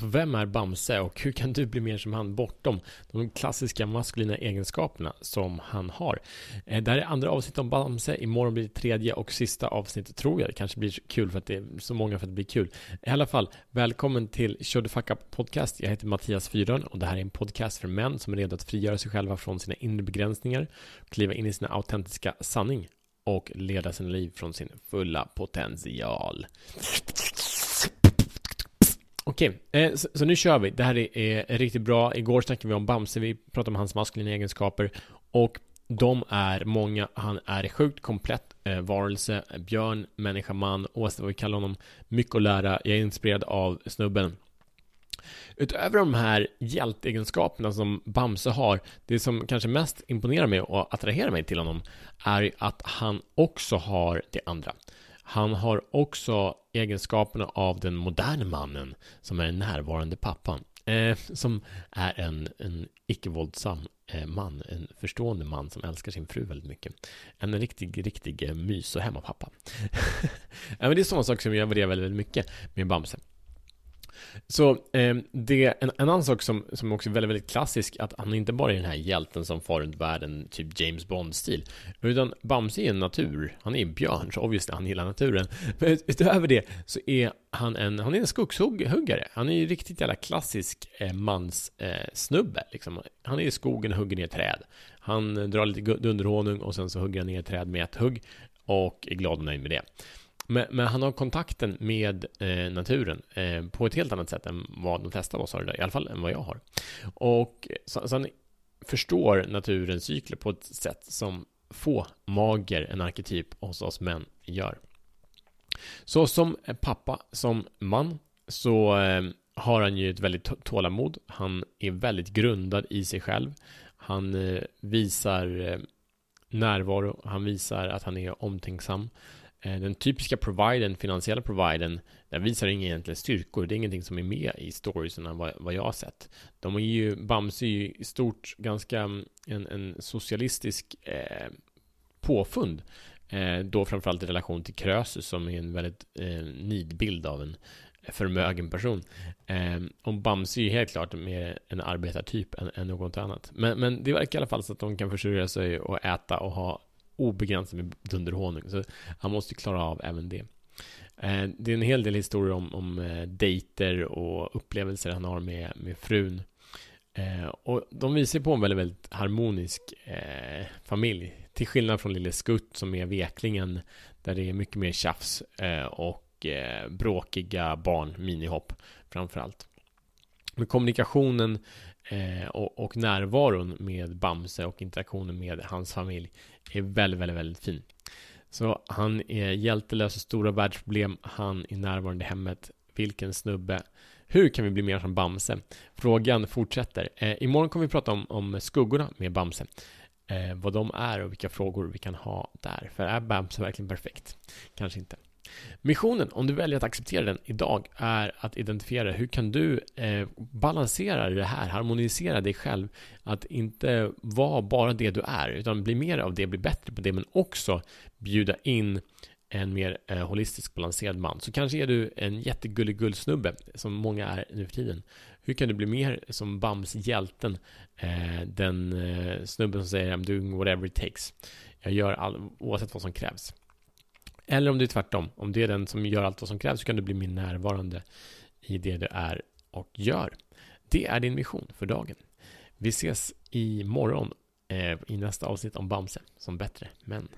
Så vem är Bamse och hur kan du bli mer som han bortom de klassiska maskulina egenskaperna som han har? Eh, det här är andra avsnittet om Bamse. Imorgon blir det tredje och sista avsnittet tror jag. Det kanske blir kul för att det är så många för att det blir kul. I alla fall, välkommen till Show the Fuck Up Podcast. Jag heter Mattias Fyrön och det här är en podcast för män som är redo att frigöra sig själva från sina inre begränsningar, kliva in i sina autentiska sanning och leda sina liv från sin fulla potential. Okej, eh, så, så, nu kör vi. Det här är, är, riktigt bra. Igår snackade vi om Bamse, vi pratade om hans maskulina egenskaper och de är många. Han är sjukt komplett eh, varelse, björn, människa, man, oavsett vad vi kallar honom. Mycket att lära. Jag är inspirerad av snubben. Utöver de här hjältegenskaperna som Bamse har, det som kanske mest imponerar mig och attraherar mig till honom är att han också har det andra. Han har också egenskaperna av den moderna mannen som är den närvarande pappan. Eh, som är en, en icke-våldsam eh, man, en förstående man som älskar sin fru väldigt mycket. En riktig, riktig eh, mys och hemmapappa. ja, men det är sådana saker som jag värderar väldigt, väldigt mycket med Bamse. Så eh, det, en, en annan sak som, som också är väldigt, väldigt klassisk, att han inte bara är den här hjälten som far runt världen, typ James Bond-stil, utan Bamse är en natur, han är en björn, så obviously han gillar naturen. Men utöver det så är han en, han är en skogshuggare, han är ju riktigt jävla klassisk eh, manssnubbe, eh, liksom. Han är i skogen och hugger ner träd. Han drar lite dunderhonung och sen så hugger han ner träd med ett hugg och är glad och nöjd med det. Men, men, han har kontakten med eh, naturen eh, på ett helt annat sätt än vad de flesta av oss har idag, i alla fall än vad jag har. Och så, så han förstår naturens cykler på ett sätt som få mager, en arketyp hos oss män, gör. Så som pappa, som man, så eh, har han ju ett väldigt tålamod. Han är väldigt grundad i sig själv. Han eh, visar eh, närvaro, han visar att han är omtänksam. Eh, den typiska providen, finansiella providen, den visar inga egentliga styrkor. Det är ingenting som är med i storiesarna vad, vad jag har sett. De är ju, Bamse är ju i stort ganska mm, en, en socialistisk eh, påfund. Eh, då framförallt i relation till Krösus som är en väldigt eh, nidbild av en förmögen person. Eh, och Bamse är ju helt klart mer en arbetartyp än, än något annat. Men, men det verkar i alla fall så att de kan försörja sig och äta och ha obegränsat med dunderhonung. Så han måste klara av även det. Eh, det är en hel del historier om, om eh, dejter och upplevelser han har med, med frun. Eh, och de visar på en väldigt, väldigt harmonisk eh, familj. Till skillnad från Lille Skutt som är veklingen där det är mycket mer tjafs eh, och eh, bråkiga barn, minihopp framförallt. Men kommunikationen eh, och, och, närvaron med Bamse och interaktionen med hans familj är väldigt, väldigt, väldigt fin. Så han är hjältelös och stora världsproblem, han är närvarande i hemmet. Vilken snubbe. Hur kan vi bli mer som Bamse? Frågan fortsätter. Eh, imorgon kommer vi prata om, om skuggorna med Bamse. Eh, vad de är och vilka frågor vi kan ha där. För är Bamse verkligen perfekt? Kanske inte. Missionen, om du väljer att acceptera den idag, är att identifiera hur kan du eh, balansera det här, harmonisera dig själv, att inte vara bara det du är, utan bli mer av det, bli bättre på det, men också bjuda in en mer eh, holistisk balanserad man. Så kanske är du en jättegullig gullsnubbe, som många är nu för tiden. Hur kan du bli mer som Bams hjälten, eh, den eh, snubben som säger I'm doing whatever it takes. Jag gör all, oavsett vad som krävs. Eller om det är tvärtom. Om det är den som gör allt vad som krävs så kan du bli mer närvarande i det du är och gör. Det är din mission för dagen. Vi ses imorgon eh, i nästa avsnitt om Bamse som bättre män.